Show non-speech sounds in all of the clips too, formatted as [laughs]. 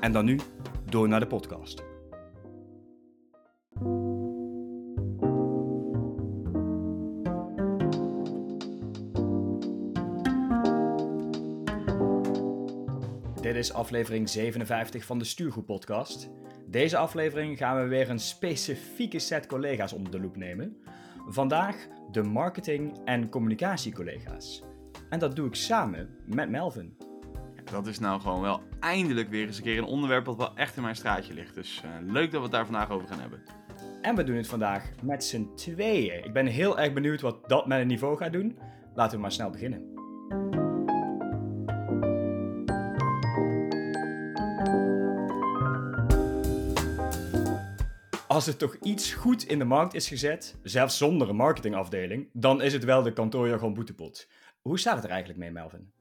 En dan nu door naar de podcast. Dit is aflevering 57 van de Stuurgroep podcast. Deze aflevering gaan we weer een specifieke set collega's onder de loep nemen. Vandaag de marketing- en communicatiecollega's. En dat doe ik samen met Melvin. Dat is nou gewoon wel eindelijk weer eens een keer een onderwerp dat wel echt in mijn straatje ligt. Dus eh, leuk dat we het daar vandaag over gaan hebben. En we doen het vandaag met z'n tweeën. Ik ben heel erg benieuwd wat dat met een niveau gaat doen. Laten we maar snel beginnen. Als er toch iets goed in de markt is gezet, zelfs zonder een marketingafdeling, dan is het wel de kantoorjargon boetepot. Hoe staat het er eigenlijk mee, Melvin?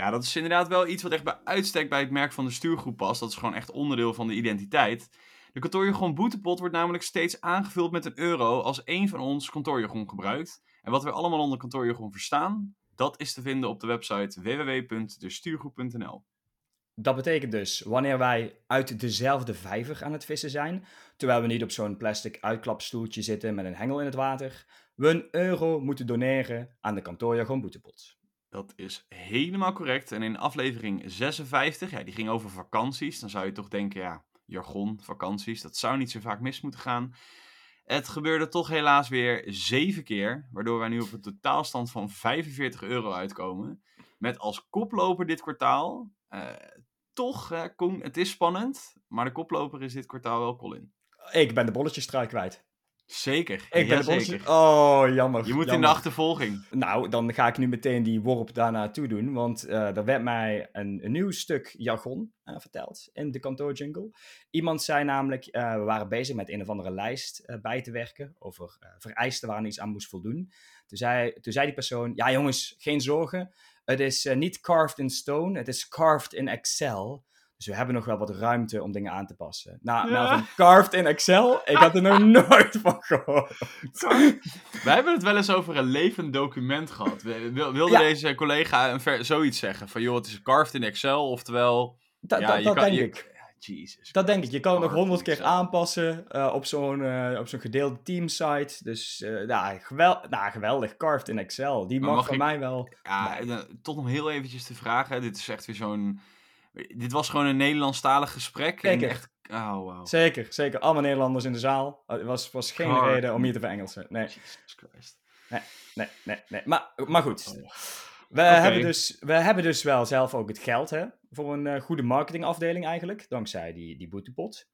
Ja, dat is inderdaad wel iets wat echt bij uitstek bij het merk van de stuurgroep past. Dat is gewoon echt onderdeel van de identiteit. De kantoorjargon boetepot wordt namelijk steeds aangevuld met een euro als één van ons kantoorjargon gebruikt. En wat we allemaal onder kantoorjargon verstaan, dat is te vinden op de website www.destuurgroep.nl. Dat betekent dus, wanneer wij uit dezelfde vijver aan het vissen zijn, terwijl we niet op zo'n plastic uitklapstoeltje zitten met een hengel in het water, we een euro moeten doneren aan de kantoorjargon boetepot. Dat is helemaal correct. En in aflevering 56, ja, die ging over vakanties. Dan zou je toch denken, ja, jargon, vakanties, dat zou niet zo vaak mis moeten gaan. Het gebeurde toch helaas weer zeven keer, waardoor wij nu op een totaalstand van 45 euro uitkomen. Met als koploper dit kwartaal, uh, toch, uh, het is spannend, maar de koploper is dit kwartaal wel Colin. Ik ben de bolletjesstrui kwijt. Zeker. Ik ben zeker. Oh, jammer. Je moet jammer. in de achtervolging. Nou, dan ga ik nu meteen die worp daarna toe doen. Want uh, er werd mij een, een nieuw stuk jargon uh, verteld in de kantoorjungle. Iemand zei namelijk, uh, we waren bezig met een of andere lijst bij te werken. Over vereisten waar iets aan moest voldoen. Toen zei, toen zei die persoon, ja jongens, geen zorgen. Het is niet carved in stone, het is carved in Excel. Dus we hebben nog wel wat ruimte om dingen aan te passen. Nou, ja. Melvin, carved in Excel? Ik had er nog [laughs] nooit van gehoord. Wij hebben het wel eens over een levend document gehad. Wilde ja. deze collega een ver, zoiets zeggen? Van joh, het is carved in Excel, oftewel... Da, ja, da, dat kan, denk je, ik. Jesus. Dat denk ik. Je kan het nog honderd keer aanpassen uh, op zo'n uh, op zo'n gedeelde teamsite. Dus uh, nou, gewel nou, geweldig. Carved in Excel. Die mag, mag van ik, mij wel. Ja, toch nog heel eventjes te vragen. Dit is echt weer zo'n... Dit was gewoon een Nederlandstalig gesprek. Zeker. En echt, oh, wow. Zeker, zeker. Allemaal Nederlanders in de zaal. Er was, was geen Car reden om hier te verengelsen. Nee. Jesus Christ. Nee, nee, nee. nee. Maar, maar goed. Oh. We, okay. hebben dus, we hebben dus wel zelf ook het geld hè, voor een uh, goede marketingafdeling eigenlijk. Dankzij die, die boetepot.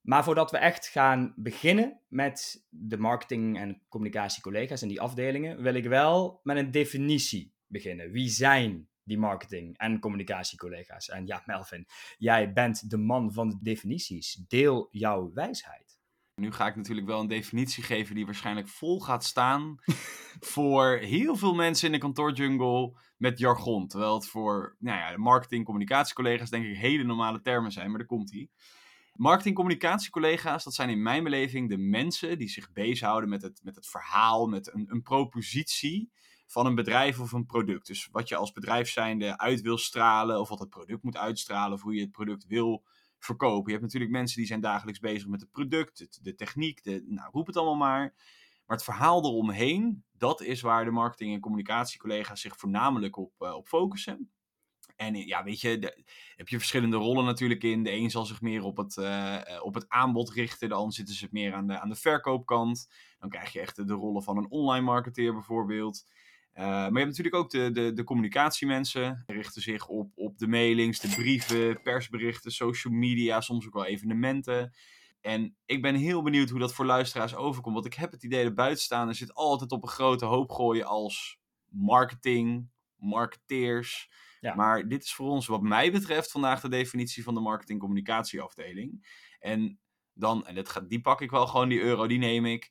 Maar voordat we echt gaan beginnen met de marketing- en communicatiecollega's en die afdelingen, wil ik wel met een definitie beginnen. Wie zijn die marketing- en communicatiecollega's. En ja, Melvin, jij bent de man van de definities. Deel jouw wijsheid. Nu ga ik natuurlijk wel een definitie geven die waarschijnlijk vol gaat staan [laughs] voor heel veel mensen in de kantoorjungle met jargon. Terwijl het voor nou ja, marketing- communicatiecollega's denk ik hele normale termen zijn, maar daar komt hij. Marketing- communicatiecollega's, dat zijn in mijn beleving de mensen die zich bezighouden met het, met het verhaal, met een, een propositie van een bedrijf of een product. Dus wat je als bedrijf zijnde uit wil stralen, of wat het product moet uitstralen, of hoe je het product wil verkopen. Je hebt natuurlijk mensen die zijn dagelijks bezig met het product, de, techniek, de, nou, roep het allemaal maar. Maar het verhaal eromheen, dat is waar de marketing- en communicatiecollega's zich voornamelijk op, uh, op focussen. En ja, weet je, de, heb je verschillende rollen natuurlijk in. De een zal zich meer op het, uh, op het aanbod richten, de ander zitten ze meer aan de, aan de verkoopkant. Dan krijg je echt de rollen van een online marketeer bijvoorbeeld. Uh, maar je hebt natuurlijk ook de, de, de communicatiemensen. Die richten zich op, op de mailings, de brieven, persberichten, social media, soms ook wel evenementen. En ik ben heel benieuwd hoe dat voor luisteraars overkomt. Want ik heb het idee dat buitenstaanders zit altijd op een grote hoop gooien als marketing, marketeers. Ja. Maar dit is voor ons, wat mij betreft, vandaag de definitie van de marketing-communicatieafdeling. En dan, en dit gaat, die pak ik wel gewoon, die euro, die neem ik.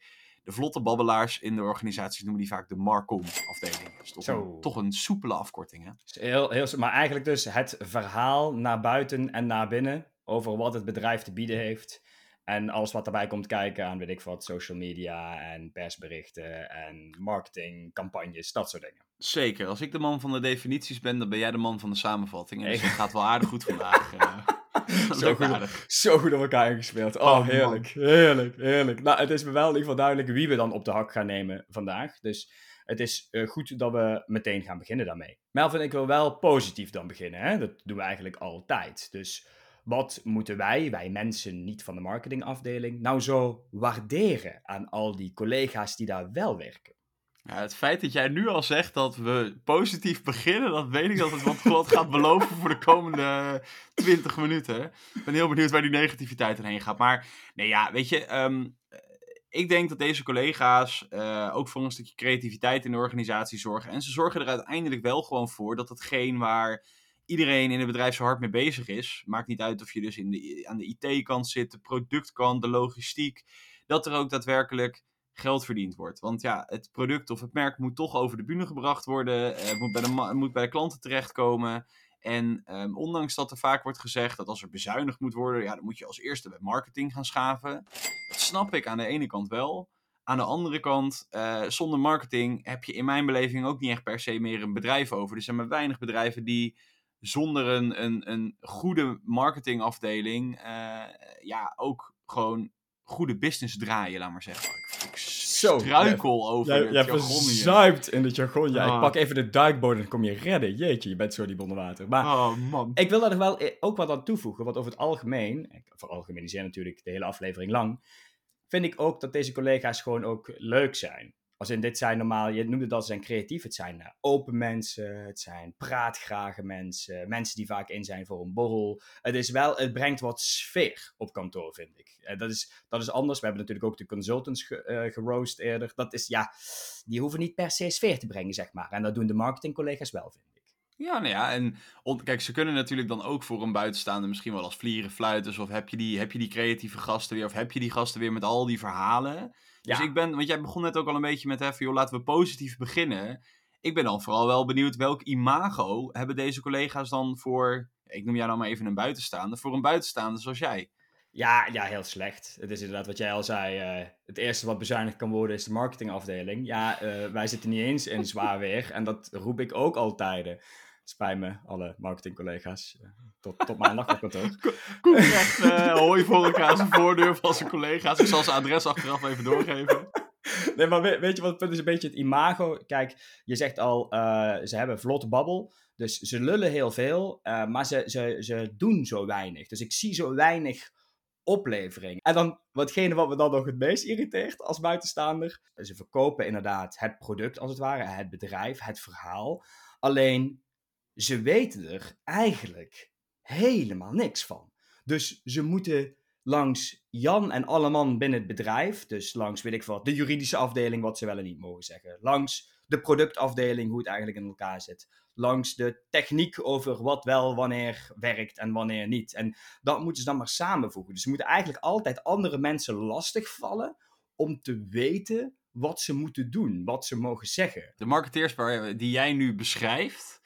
De vlotte babbelaars in de organisaties noemen die vaak de Marcom-afdeling. Dat is toch een, toch een soepele afkorting, hè? Dus Heel, heel, maar eigenlijk dus het verhaal naar buiten en naar binnen over wat het bedrijf te bieden heeft. En alles wat daarbij komt kijken aan, weet ik wat, social media en persberichten en marketingcampagnes, dat soort dingen. Zeker. Als ik de man van de definities ben, dan ben jij de man van de samenvatting. En dus Ik- het gaat wel aardig goed vandaag. [laughs] [laughs] Zo goed. Zo goed op elkaar ingespeeld. Oh, Oh, heerlijk, heerlijk, heerlijk. Nou, het is me wel in ieder geval duidelijk wie we dan op de hak gaan nemen vandaag. Dus het is eh, goed dat we meteen gaan beginnen daarmee. Melvin, ik wil wel positief dan beginnen. Hè? Dat doen we eigenlijk altijd. Dus wat moeten wij, wij mensen niet van de marketingafdeling, nou zo waarderen aan al die collega's die daar wel werken? Ja, het feit dat jij nu al zegt dat we positief beginnen, dat weet ik dat het wat, [laughs] wat gaat beloven voor de komende 20 minuten. Ik ben heel benieuwd waar die negativiteit erheen gaat. Maar nee, ja, weet je, ehm, ik denk dat deze collega's eh, ook voor een stukje creativiteit in de organisatie zorgen. En ze zorgen er uiteindelijk wel gewoon voor dat hetgeen waar iedereen in het bedrijf zo hard mee bezig is, maakt niet uit of je dus in de, aan de IT-kant zit, de productkant, de logistiek, dat er ook daadwerkelijk geld verdiend wordt. Want ja, het product of het merk moet toch over de bühne gebracht worden, eh, moet, bij de, moet bij de klanten terechtkomen. En ehm, ondanks dat er vaak wordt gezegd dat als er bezuinigd moet worden, ja, dan moet je als eerste bij marketing gaan schaven. Dat snap ik aan de ene kant wel. Aan de andere kant, eh, zonder marketing heb je in mijn beleving ook niet echt per se meer een bedrijf over. Er zijn maar weinig bedrijven die zonder een, een, een goede marketingafdeling eh, ja, ook gewoon goede business draaien, laat maar zeggen. Zo, struikel over Jij, het jij verzuipt in het jargon. Ja, Ah. ik pak even de duikboot en dan kom je redden. Jeetje, je bent zo diep onder water. Maar Oh man. Ik wil daar nog wel eh, ook wat aan toevoegen, want over het algemeen, ik veralgemeniseer natuurlijk de hele aflevering lang, vind ik ook dat deze collega's gewoon ook leuk zijn. Als in dit zijn normaal, je noemde dat, zijn creatief. Het zijn eh, open mensen, het zijn praatgrage mensen, mensen die vaak in zijn voor een borrel. Het is wel, het brengt wat sfeer op kantoor, vind ik. Eh, dat, is, dat is anders. We hebben natuurlijk ook de consultants ge, eh, geroost eerder. Dat is, ja, die hoeven niet per se sfeer te brengen, zeg maar. En dat doen de marketingcollega's wel, vind ik. Ja, nou ja, en kijk, ze kunnen natuurlijk dan ook voor een buitenstaander misschien wel als vlieren, fluiters, of heb je, die, heb je die creatieve gasten weer, of heb je die gasten weer met al die verhalen. Dus Ja. ik ben, want jij begon net ook al een beetje met even, joh, laten we positief beginnen. Ik ben dan vooral wel benieuwd welk imago hebben deze collega's dan voor, ik noem jou dan maar even een buitenstaander, voor een buitenstaander zoals jij. Ja, ja, heel slecht. Het is inderdaad wat jij al zei. eh, het eerste wat bezuinigd kan worden is de marketingafdeling. Ja, eh, wij zitten niet eens in zwaar weer. En dat roep ik ook altijd. Spijt me, alle marketingcollega's. eh, tot, tot maandag op kantoor. Koek echt eh hooi voor elkaar zijn voordeur van zijn collega's. Ik zal zijn adres achteraf even doorgeven. [laughs] Nee, maar weet, weet je wat het punt is? Een beetje het imago. Kijk, je zegt al, eh, ze hebben vlotte babbel. Dus ze lullen heel veel, maar ze, ze, ze doen zo weinig. Dus ik zie zo weinig oplevering. En dan, watgene wat me dan nog het meest irriteert als buitenstaander. Ze verkopen inderdaad het product als het ware, het bedrijf, het verhaal. Alleen, ze weten er eigenlijk helemaal niks van. Dus ze moeten langs Jan en alle man binnen het bedrijf, dus langs, weet ik wat, de juridische afdeling, wat ze wel en niet mogen zeggen. Langs de productafdeling, hoe het eigenlijk in elkaar zit. Langs de techniek over wat wel wanneer werkt en wanneer niet. En dat moeten ze dan maar samenvoegen. Dus ze moeten eigenlijk altijd andere mensen lastigvallen om te weten wat ze moeten doen, wat ze mogen zeggen. De marketeers die jij nu beschrijft,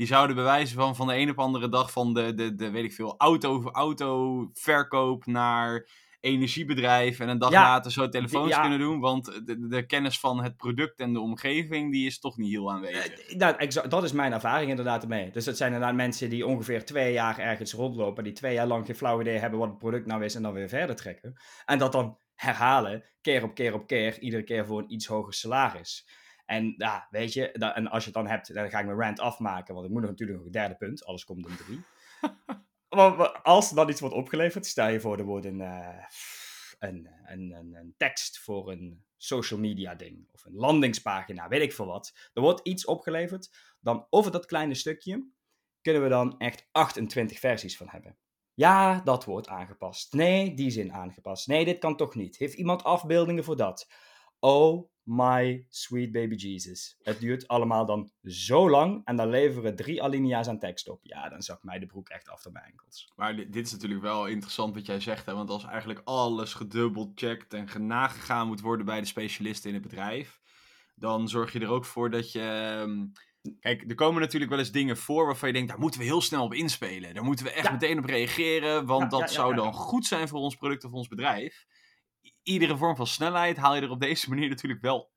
die zouden bewijzen van van de een op andere dag van de, de, de weet ik veel, auto, autoverkoop naar energiebedrijf en een dag Ja, later zo telefoons ja. kunnen doen, want de, de kennis van het product en de omgeving, die is toch niet heel aanwezig. Eh, nou, dat is mijn ervaring inderdaad ermee. Dus dat zijn inderdaad mensen die ongeveer twee jaar ergens rondlopen, die twee jaar lang geen flauw idee hebben wat het product nou is en dan weer verder trekken. En dat dan herhalen, keer op keer op keer, iedere keer voor een iets hoger salaris. En ja, weet je, en als je het dan hebt, dan ga ik mijn rant afmaken, want ik moet nog natuurlijk nog een derde punt, alles komt in drie. [laughs] maar, als er dan iets wordt opgeleverd, stel je voor, er wordt een, eh, een, een, een, een tekst voor een social media ding, of een landingspagina, weet ik veel wat. Er wordt iets opgeleverd, dan over dat kleine stukje kunnen we dan echt 28 versies van hebben. Ja, dat wordt aangepast. Nee, die zin aangepast. Nee, dit kan toch niet. Heeft iemand afbeeldingen voor dat? Oh my sweet baby Jesus. Het duurt allemaal dan zo lang en dan leveren drie alinea's aan tekst op. Ja, dan zakt mij de broek echt af door mijn enkels. Maar dit, dit is natuurlijk wel interessant wat jij zegt, hè? want als eigenlijk alles gedubbelcheckt en nagegaan moet worden bij de specialisten in het bedrijf, dan zorg je er ook voor dat je... ehm, Kijk, er komen natuurlijk wel eens dingen voor waarvan je denkt, daar moeten we heel snel op inspelen. Daar moeten we echt Ja. meteen op reageren, want Ja, dat ja, zou dan goed zijn voor ons product of ons bedrijf. Iedere vorm van snelheid haal je er op deze [laughs] manier natuurlijk wel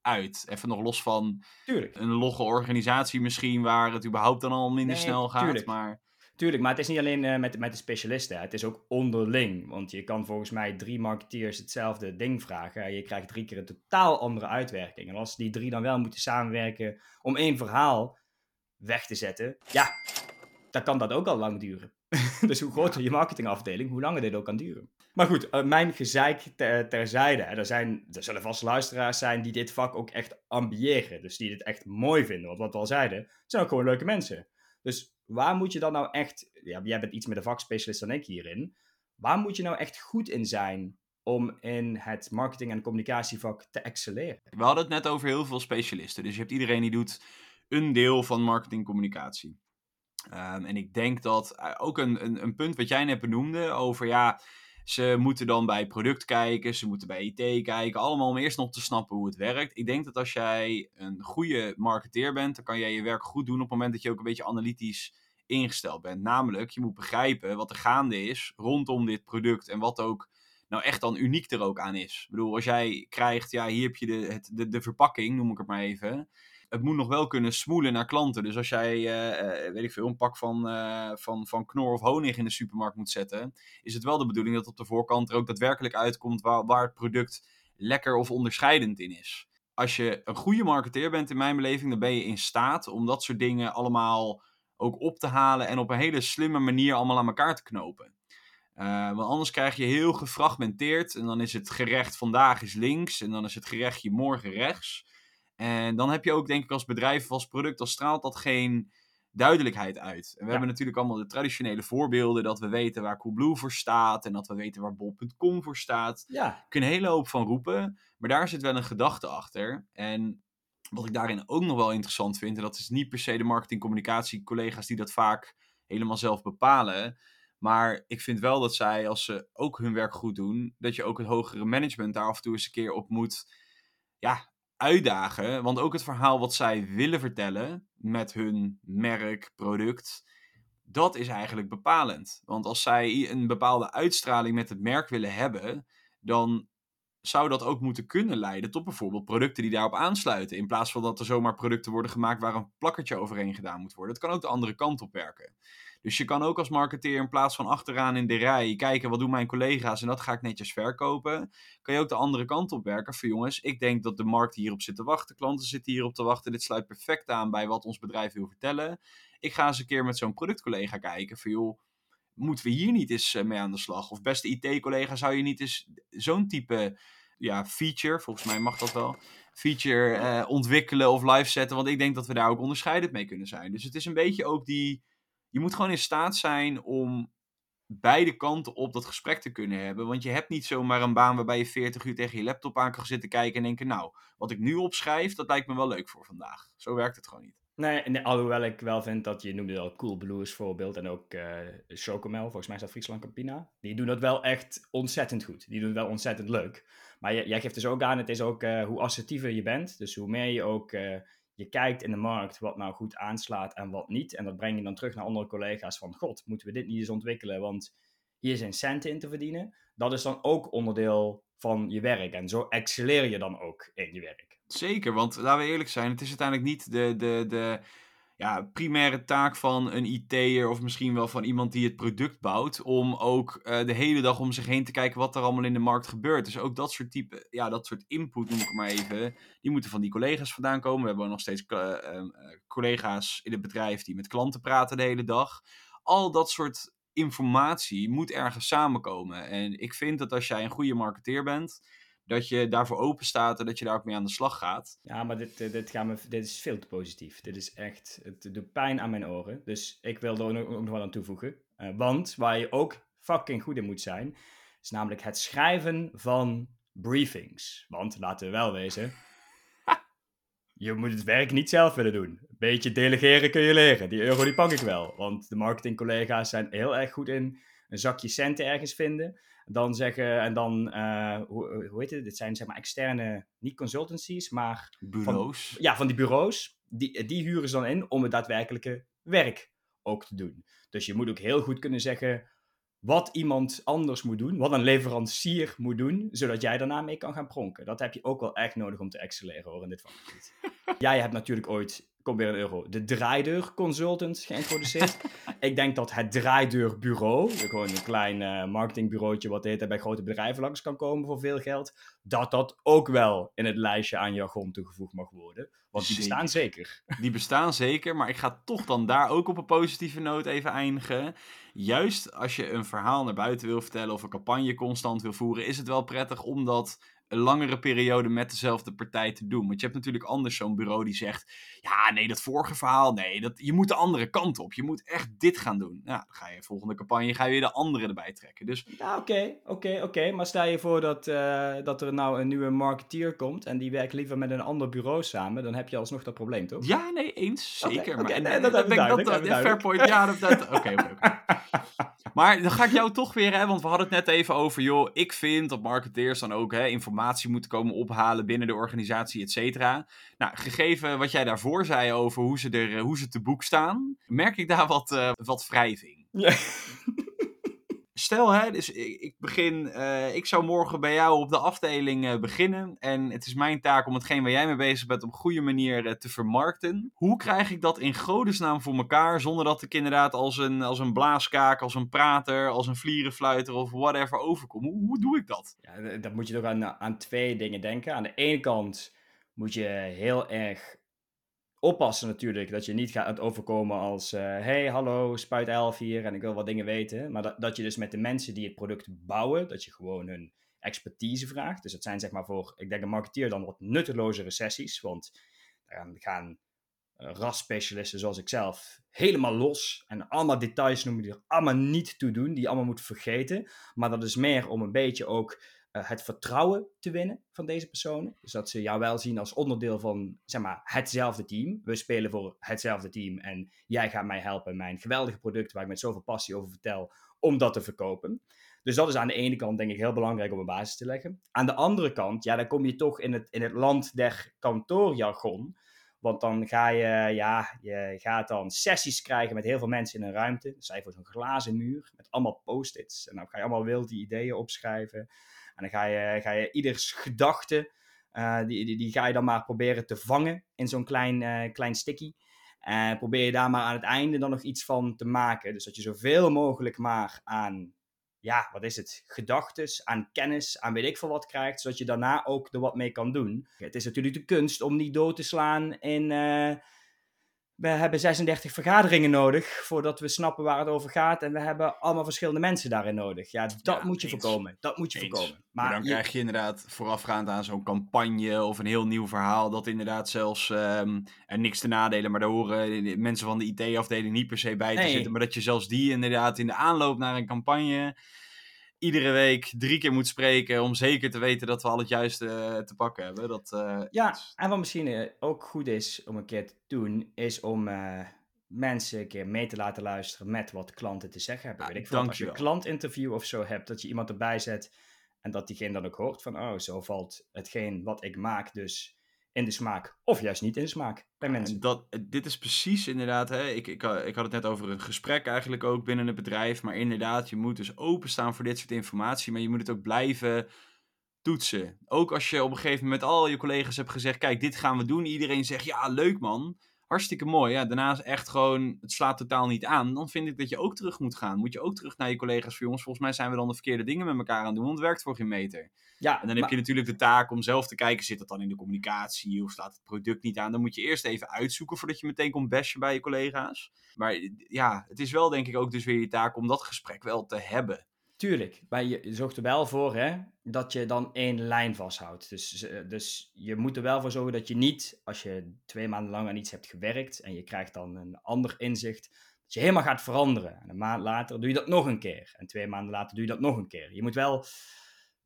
uit. Even nog los van Tuurlijk. een logge organisatie misschien, waar het überhaupt dan al minder Nee, snel gaat. tuurlijk. Maar Tuurlijk, maar het is niet alleen eh, met, met de specialisten. hè. Het is ook onderling. Want je kan volgens mij drie marketeers hetzelfde ding vragen. en Je krijgt drie keer een totaal andere uitwerking. En als die drie dan wel moeten samenwerken om één verhaal weg te zetten. Ja, dan kan dat ook al lang duren. [laughs] dus hoe groter je marketingafdeling, hoe langer dit ook kan duren. Maar goed, eh, mijn gezeik ter, terzijde. Er, zijn, er zullen vast luisteraars zijn die dit vak ook echt ambiëren. Dus die dit echt mooi vinden. Want wat we al zeiden, het zijn ook gewoon leuke mensen. Dus waar moet je dan nou echt... Ja, jij bent iets meer de vakspecialist dan ik hierin. Waar moet je nou echt goed in zijn om in het marketing- en communicatievak te excelleren? we hadden het net over heel veel specialisten. Dus je hebt iedereen die doet een deel van marketingcommunicatie. Ehm, en ik denk dat eh, ook een, een, een punt wat jij net benoemde over ja, ze moeten dan bij product kijken, ze moeten bij IT kijken, allemaal om eerst nog te snappen hoe het werkt. Ik denk dat als jij een goede marketeer bent, dan kan jij je werk goed doen op het moment dat je ook een beetje analytisch ingesteld bent. Namelijk, je moet begrijpen wat er gaande is rondom dit product en wat ook nou echt dan uniek er ook aan is. Ik bedoel, als jij krijgt, ja, hier heb je de, het, de, de verpakking, noem ik het maar even. Het moet nog wel kunnen smoelen naar klanten. Dus als jij, eh, eh, weet ik veel, een pak van, eh, van, van knor of honing in de supermarkt moet zetten, is het wel de bedoeling dat op de voorkant er ook daadwerkelijk uitkomt waar, waar het product lekker of onderscheidend in is. Als je een goede marketeer bent in mijn beleving, dan ben je in staat om dat soort dingen allemaal ook op te halen en op een hele slimme manier allemaal aan elkaar te knopen. Want anders krijg je heel gefragmenteerd. En dan is het gerecht vandaag is links. En dan is het gerechtje morgen rechts. En dan heb je ook, denk ik, als bedrijf of als product, dan straalt dat geen duidelijkheid uit. En we Ja. hebben natuurlijk allemaal de traditionele voorbeelden. Dat we weten waar Coolblue voor staat. En dat we weten waar bol.com voor staat. Ja, kan een hele hoop van roepen. Maar daar zit wel een gedachte achter. En wat ik daarin ook nog wel interessant vind. En dat is niet per se de marketing-communicatie collega's die dat vaak helemaal zelf bepalen. Maar ik vind wel dat zij, als ze ook hun werk goed doen, dat je ook het hogere management daar af en toe eens een keer op moet ja, uitdagen. Want ook het verhaal wat zij willen vertellen met hun merk, product, dat is eigenlijk bepalend. Want als zij een bepaalde uitstraling met het merk willen hebben, dan zou dat ook moeten kunnen leiden tot bijvoorbeeld producten die daarop aansluiten. In plaats van dat er zomaar producten worden gemaakt waar een plakkertje overheen gedaan moet worden. Het kan ook de andere kant op werken. Dus je kan ook als marketeer in plaats van achteraan in de rij kijken wat doen mijn collega's en dat ga ik netjes verkopen. Kan je ook de andere kant op werken van jongens, ik denk dat de markt hierop zit te wachten, klanten zitten hierop te wachten. Dit sluit perfect aan bij wat ons bedrijf wil vertellen. Ik ga eens een keer met zo'n productcollega kijken van joh, moeten we hier niet eens eh, mee aan de slag? Of beste IT-collega, zou je niet eens zo'n type ja, feature, volgens mij mag dat wel, feature eh, ontwikkelen of live zetten? Want ik denk dat we daar ook onderscheidend mee kunnen zijn. Dus het is een beetje ook die, je moet gewoon in staat zijn om beide kanten op dat gesprek te kunnen hebben. Want je hebt niet zomaar een baan waarbij je 40 uur tegen je laptop aan kan zitten kijken en denken, nou, wat ik nu opschrijf, dat lijkt me wel leuk voor vandaag. Zo werkt het gewoon niet. Nee, alhoewel ik wel vind dat je noemde al Cool Blue als voorbeeld en ook Chocomel, volgens mij is dat Friesland Campina. Die doen dat wel echt ontzettend goed. Die doen het wel ontzettend leuk. Maar jij, jij geeft dus ook aan, het is ook eh, hoe assertiever je bent. Dus hoe meer je ook eh, je kijkt in de markt wat nou goed aanslaat en wat niet. En dat breng je dan terug naar andere collega's van, god, moeten we dit niet eens ontwikkelen, want hier zijn centen in te verdienen. Dat is dan ook onderdeel van je werk. En zo excelleer je dan ook in je werk. Zeker, want laten we eerlijk zijn, het is uiteindelijk niet de, de, de ja, primaire taak van een IT'er of misschien wel van iemand die het product bouwt, om ook uh, de hele dag om zich heen te kijken wat er allemaal in de markt gebeurt. Dus ook dat soort type, ja, dat soort input noem ik maar even, die moeten van die collega's vandaan komen. We hebben nog steeds uh, uh, collega's in het bedrijf die met klanten praten de hele dag. Al dat soort informatie moet ergens samenkomen. En ik vind dat als jij een goede marketeer bent, dat je daarvoor open staat en dat je daar ook mee aan de slag gaat. Ja, maar dit, dit, gaan we, dit is veel te positief. Dit is echt, het doet pijn aan mijn oren. Dus ik wil er ook nog wel aan toevoegen. Uh, want waar je ook fucking goed in moet zijn, is namelijk het schrijven van briefings. Want laten we wel wezen, [laughs] je moet het werk niet zelf willen doen. Een beetje delegeren kun je leren. Die euro die pak ik wel. Want de marketingcollega's zijn heel erg goed in een zakje centen ergens vinden. Dan zeggen, en dan, uh, hoe, hoe heet het? Dit zijn zeg maar externe, niet consultancies, maar... Bureaus. Van, ja, van die bureaus. Die, die huren ze dan in om het daadwerkelijke werk ook te doen. Dus je moet ook heel goed kunnen zeggen wat iemand anders moet doen, wat een leverancier moet doen, zodat jij daarna mee kan gaan pronken. Dat heb je ook wel echt nodig om te excelleren hoor, in dit vakgebied. [laughs] jij hebt natuurlijk ooit, kom weer een euro, de draaideur consultant geïntroduceerd. [laughs] ik denk dat het draaideurbureau, gewoon een klein uh, marketingbureautje wat heet bij grote bedrijven langs kan komen voor veel geld, dat dat ook wel in het lijstje aan jargon toegevoegd mag worden. Want die bestaan zeker. Die bestaan zeker, maar ik ga toch dan daar ook op een positieve noot even eindigen. Juist als je een verhaal naar buiten wil vertellen of een campagne constant wil voeren, is het wel prettig om dat een langere periode met dezelfde partij te doen. Want je hebt natuurlijk anders zo'n bureau die zegt: Ja, nee, dat vorige verhaal, nee, dat, je moet de andere kant op. Je moet echt dit gaan doen. Nou, dan ga je volgende campagne ga je weer de andere erbij trekken. Dus... Ja, oké, oké, oké. Maar stel je voor dat, uh, dat er nou een nieuwe marketeer komt en die werkt liever met een ander bureau samen, dan heb je alsnog dat probleem, toch? Ja, nee, eens. Zeker. Maar, nee, dat, dat, dat, dat, dat, fair point. Ja, dat. Oké, oké. [laughs] Maar dan ga ik jou toch weer, hè, want we hadden het net even over, joh, ik vind dat marketeers dan ook hè, informatie moeten komen ophalen binnen de organisatie, et cetera. Nou, gegeven wat jij daarvoor zei over hoe ze, er, hoe ze te boek staan, merk ik daar wat, uh, wat wrijving. Ja. [laughs] Stel, hè, dus ik, begin, uh, ik zou morgen bij jou op de afdeling uh, beginnen. En het is mijn taak om hetgeen waar jij mee bezig bent op een goede manier uh, te vermarkten. Hoe krijg ik dat in godesnaam voor elkaar zonder dat ik inderdaad als een, als een blaaskaak, als een prater, als een vlierenfluiter of whatever overkom? Hoe, hoe doe ik dat? Ja, dat moet je toch aan, aan twee dingen denken. Aan de ene kant moet je heel erg oppassen natuurlijk dat je niet gaat overkomen als... Uh, hey, hallo, Spuit 11 hier en ik wil wat dingen weten. Maar dat, dat je dus met de mensen die het product bouwen, dat je gewoon hun expertise vraagt. Dus dat zijn zeg maar voor, ik denk een marketeer dan wat nuttelozere sessies. Want dan gaan uh, rasspecialisten zoals ik zelf helemaal los. En allemaal details noemen die er allemaal niet toe doen, die je allemaal moet vergeten. Maar dat is meer om een beetje ook eh, het vertrouwen te winnen van deze personen. Dus dat ze jou wel zien als onderdeel van zeg maar, hetzelfde team. We spelen voor hetzelfde team en jij gaat mij helpen mijn geweldige product waar ik met zoveel passie over vertel, om dat te verkopen. Dus dat is aan de ene kant denk ik heel belangrijk om een basis te leggen. Aan de andere kant, ja, dan kom je toch in het, in het land der kantoorjargon. Want dan ga je, ja, je gaat dan sessies krijgen met heel veel mensen in een ruimte. Je voor zo'n glazen muur met allemaal post-its. En dan ga je allemaal wilde ideeën opschrijven. En dan ga je, ga je ieders gedachte, uh, die, die, die, ga je dan maar proberen te vangen in zo'n klein, uh, klein sticky. En probeer je daar maar aan het einde dan nog iets van te maken. Dus dat je zoveel mogelijk maar aan, ja, wat is het, gedachtes, aan kennis, aan weet ik veel wat krijgt. Zodat je daarna ook er wat mee kan doen. Het is natuurlijk de kunst om niet dood te slaan in... Uh, we hebben 36 vergaderingen nodig voordat we snappen waar het over gaat. En we hebben allemaal verschillende mensen daarin nodig. Ja, dat moet je voorkomen. Dat moet je voorkomen. Maar, dan krijg je inderdaad voorafgaand aan zo'n campagne of een heel nieuw verhaal. Dat inderdaad zelfs um, er niks te nadelen. Maar daar horen mensen van de IT-afdeling niet per se bij te zitten. Maar dat je zelfs die inderdaad in de aanloop naar een campagne iedere week drie keer moet spreken om zeker te weten dat we al het juiste uh, te pakken hebben. Dat, uh, ja, en wat misschien uh, ook goed is om een keer te doen, is om mensen een keer mee te laten luisteren met wat klanten te zeggen hebben. Ja, Weet ik veel, als je een klantinterview of zo hebt, dat je iemand erbij zet en dat diegene dan ook hoort van, oh, zo valt hetgeen wat ik maak dus in de smaak. Of juist niet in de smaak bij mensen. Dat, dit is precies inderdaad, hè, ik, ik, ik had het net over een gesprek eigenlijk ook binnen het bedrijf. Maar inderdaad, je moet dus openstaan voor dit soort informatie. Maar je moet het ook blijven toetsen. Ook als je op een gegeven moment met al je collega's hebt gezegd, kijk, dit gaan we doen. Iedereen zegt, ja, leuk man. Hartstikke mooi. Ja, daarna is echt gewoon, het slaat totaal niet aan. Dan vind ik dat je ook terug moet gaan. Moet je ook terug naar je collega's voor jongens. Volgens mij zijn we dan de verkeerde dingen met elkaar aan het doen. Want het werkt voor geen meter. Ja, en dan heb je natuurlijk de taak om zelf te kijken, zit dat dan in de communicatie of slaat het product niet aan? Dan moet je eerst even uitzoeken voordat je meteen komt bashen bij je collega's. Maar ja, het is wel denk ik ook dus weer je taak om dat gesprek wel te hebben. Tuurlijk, maar je zorgt er wel voor hè, dat je dan één lijn vasthoudt. Dus, dus je moet er wel voor zorgen dat je niet, als je twee maanden lang aan iets hebt gewerkt en je krijgt dan een ander inzicht, dat je helemaal gaat veranderen. En een maand later doe je dat nog een keer. En twee maanden later doe je dat nog een keer. Je moet wel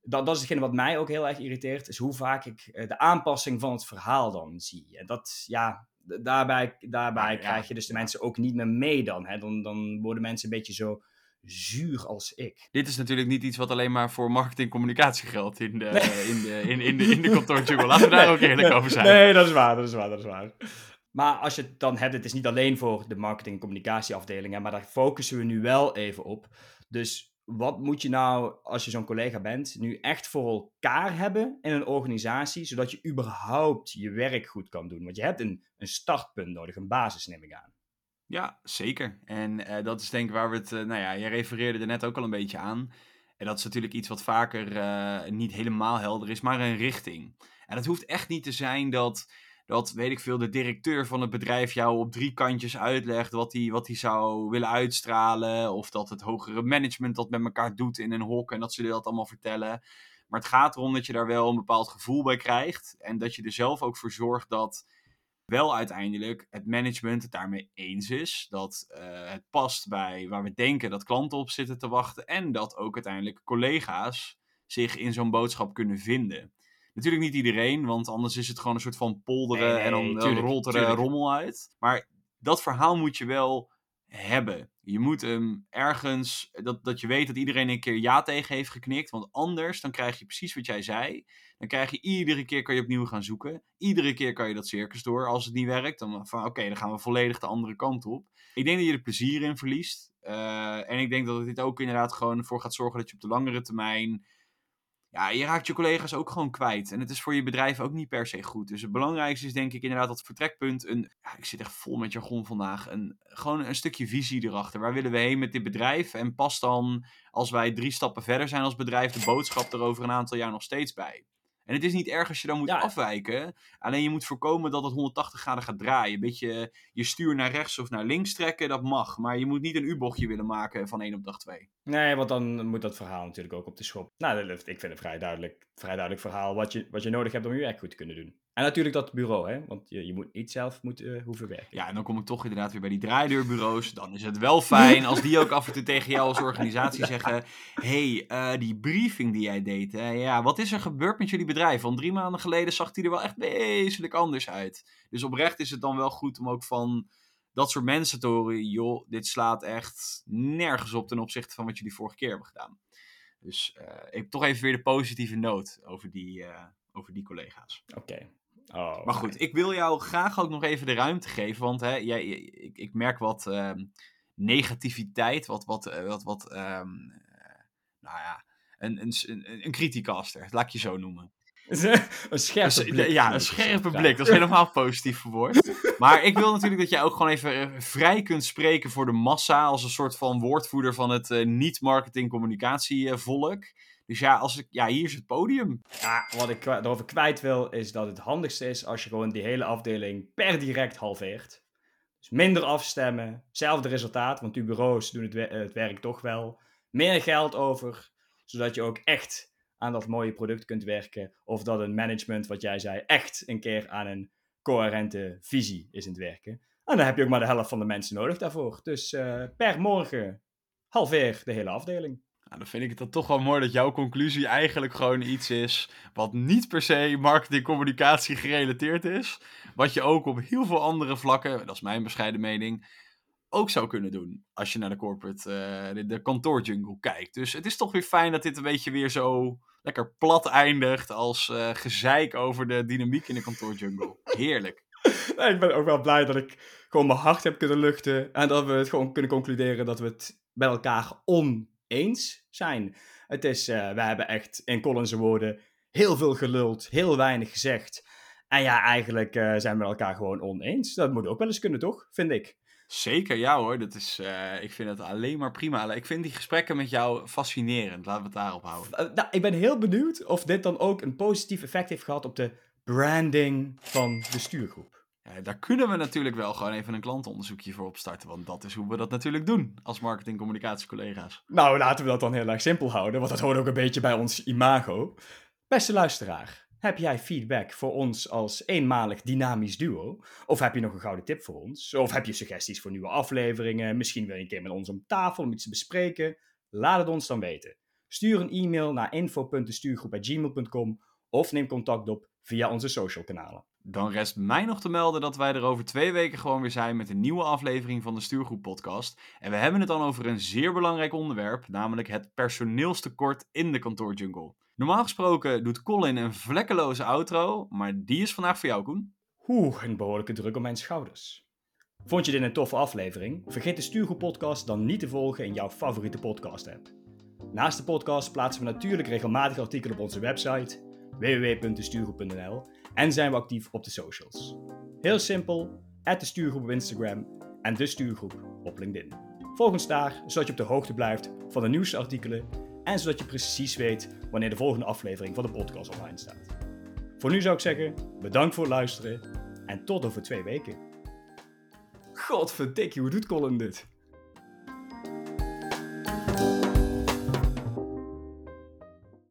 dat, dat is hetgene wat mij ook heel erg irriteert, is hoe vaak ik eh, de aanpassing van het verhaal dan zie. En dat, ja, daarbij, daarbij krijg je dus de mensen ook niet meer mee dan, hè. dan. Dan worden mensen een beetje zo zuur als ik. Dit is natuurlijk niet iets wat alleen maar voor marketing communicatie geldt in de, in de, in, in de, in de kantoortje. Laten we daar [laughs] ook eerlijk over zijn. Nee, dat is waar, dat is waar, dat is waar. Maar als je het dan hebt, het is niet alleen voor de marketing- en communicatieafdelingen, maar daar focussen we nu wel even op. Dus wat moet je nou, als je zo'n collega bent, nu echt voor elkaar hebben in een organisatie, zodat je überhaupt je werk goed kan doen? Want je hebt een, een startpunt nodig, een basis neem ik aan. Ja, zeker. En uh, dat is denk ik waar we het, uh, nou ja, je refereerde er net ook al een beetje aan. En dat is natuurlijk iets wat vaker uh, niet helemaal helder is, maar een richting. En het hoeft echt niet te zijn dat, dat, weet ik veel, de directeur van het bedrijf jou op drie kantjes uitlegt wat hij wat zou willen uitstralen. Of dat het hogere management dat met elkaar doet in een hok en dat ze dat allemaal vertellen. Maar het gaat erom dat je daar wel een bepaald gevoel bij krijgt. En dat je er zelf ook voor zorgt dat wel uiteindelijk het management het daarmee eens is. Dat uh, het past bij waar we denken dat klanten op zitten te wachten. En dat ook uiteindelijk collega's zich in zo'n boodschap kunnen vinden. Natuurlijk niet iedereen, want anders is het gewoon een soort van polderen nee, nee, en dan, tuurlijk, rolt er tuurlijk. rommel uit. Maar dat verhaal moet je wel hebben. Je moet hem ergens, dat, dat je weet dat iedereen een keer ja tegen heeft geknikt. Want anders dan krijg je precies wat jij zei. Dan krijg je iedere keer kan je opnieuw gaan zoeken. Iedere keer kan je dat circus door. Als het niet werkt, dan van oké, dan gaan we volledig de andere kant op. Ik denk dat je er plezier in verliest. Uh, en ik denk dat dit ook inderdaad gewoon voor gaat zorgen dat je op de langere termijn ja, je raakt je collega's ook gewoon kwijt. En het is voor je bedrijf ook niet per se goed. Dus het belangrijkste is denk ik inderdaad dat vertrekpunt. Een, ja, ik zit echt vol met jargon vandaag. Een, gewoon een stukje visie erachter. Waar willen we heen met dit bedrijf? En past dan, als wij drie stappen verder zijn als bedrijf, de boodschap er over een aantal jaar nog steeds bij? En het is niet erg als je dan moet ja. afwijken. Alleen je moet voorkomen dat het 180 graden gaat draaien. Een beetje je stuur naar rechts of naar links trekken, dat mag. Maar je moet niet een U-bochtje willen maken van 1 op dag 2. Nee, want dan moet dat verhaal natuurlijk ook op de schop. Nou, ik vind het vrij duidelijk, vrij duidelijk verhaal wat je, wat je nodig hebt om je werk goed te kunnen doen. En natuurlijk dat bureau, hè? want je, je moet niet zelf moeten, uh, hoeven werken. Ja, en dan kom ik toch inderdaad weer bij die draaideurbureaus. Dan is het wel fijn als die ook af en toe tegen jou als organisatie zeggen... hey, uh, die briefing die jij deed, hè? ja, wat is er gebeurd met jullie bedrijf? Want drie maanden geleden zag die er wel echt wezenlijk anders uit. Dus oprecht is het dan wel goed om ook van dat soort mensen te horen... joh, dit slaat echt nergens op ten opzichte van wat jullie vorige keer hebben gedaan. Dus uh, ik heb toch even weer de positieve noot over die, over die collega's. Oké. Oh, maar goed, ik wil jou graag ook nog even de ruimte geven. Want hè, jij, ik, ik merk wat um, negativiteit, wat, wat, uh, wat, wat um, uh, nou ja, een, een, een, een criticaster, laat ik je zo noemen. [laughs] een scherpe blik. Ja, een scherpe blik. Dat is helemaal [laughs] positief verwoord. Maar ik wil natuurlijk dat jij ook gewoon even eh, vrij kunt spreken voor de massa. Als een soort van woordvoerder van het uh, niet-marketing communicatievolk. Dus ja, als ik, ja, hier is het podium. Ja, wat ik erover kwijt wil, is dat het handigste is als je gewoon die hele afdeling per direct halveert. Dus minder afstemmen, hetzelfde resultaat, want uw bureaus doen het, het werk toch wel. Meer geld over, zodat je ook echt aan dat mooie product kunt werken. Of dat een management, wat jij zei, echt een keer aan een coherente visie is in het werken. En dan heb je ook maar de helft van de mensen nodig daarvoor. Dus uh, per morgen halveer de hele afdeling. Nou, dan vind ik het dan toch wel mooi dat jouw conclusie eigenlijk gewoon iets is wat niet per se marketing communicatie gerelateerd is. Wat je ook op heel veel andere vlakken, dat is mijn bescheiden mening, ook zou kunnen doen. Als je naar de corporate, uh, de, de kantoorjungle kijkt. Dus het is toch weer fijn dat dit een beetje weer zo lekker plat eindigt als uh, gezeik over de dynamiek in de kantoorjungle. Heerlijk. [laughs] Nee, ik ben ook wel blij dat ik gewoon mijn hart heb kunnen luchten. En dat we het gewoon kunnen concluderen dat we het bij elkaar on eens zijn. Het is, uh, we hebben echt in Collins' woorden heel veel geluld, heel weinig gezegd. En ja, eigenlijk uh, zijn we elkaar gewoon oneens. Dat moet ook wel eens kunnen, toch? Vind ik. Zeker, ja hoor. Dat is, uh, ik vind het alleen maar prima. Ik vind die gesprekken met jou fascinerend. Laten we het daarop houden. nou, ik ben heel benieuwd of dit dan ook een positief effect heeft gehad op de branding van de stuurgroep. Ja, daar kunnen we natuurlijk wel gewoon even een klantenonderzoekje voor opstarten. Want dat is hoe we dat natuurlijk doen als marketing-communicatiecollega's. Nou, laten we dat dan heel erg simpel houden. Want dat hoort ook een beetje bij ons imago. Beste luisteraar, heb jij feedback voor ons als eenmalig dynamisch duo? Of heb je nog een gouden tip voor ons? Of heb je suggesties voor nieuwe afleveringen? Misschien wil je een keer met ons om tafel om iets te bespreken? Laat het ons dan weten. Stuur een e-mail naar info.destuurgroep.gmail.com of neem contact op via onze social kanalen. Dan rest mij nog te melden dat wij er over twee weken gewoon weer zijn met een nieuwe aflevering van de Stuurgroep Podcast. En we hebben het dan over een zeer belangrijk onderwerp, namelijk het personeelstekort in de kantoorjungle. Normaal gesproken doet Colin een vlekkeloze outro, maar die is vandaag voor jou, Koen. Oeh, een behoorlijke druk op mijn schouders. Vond je dit een toffe aflevering? Vergeet de Stuurgroep Podcast dan niet te volgen in jouw favoriete podcast-app. Naast de podcast plaatsen we natuurlijk regelmatig artikelen op onze website www.destuurgroep.nl en zijn we actief op de socials. Heel simpel, de stuurgroep op Instagram en de stuurgroep op LinkedIn. Volg ons daar, zodat je op de hoogte blijft van de nieuwste artikelen en zodat je precies weet wanneer de volgende aflevering van de podcast online staat. Voor nu zou ik zeggen, bedankt voor het luisteren en tot over twee weken. Godverdikkie, hoe doet Colin dit?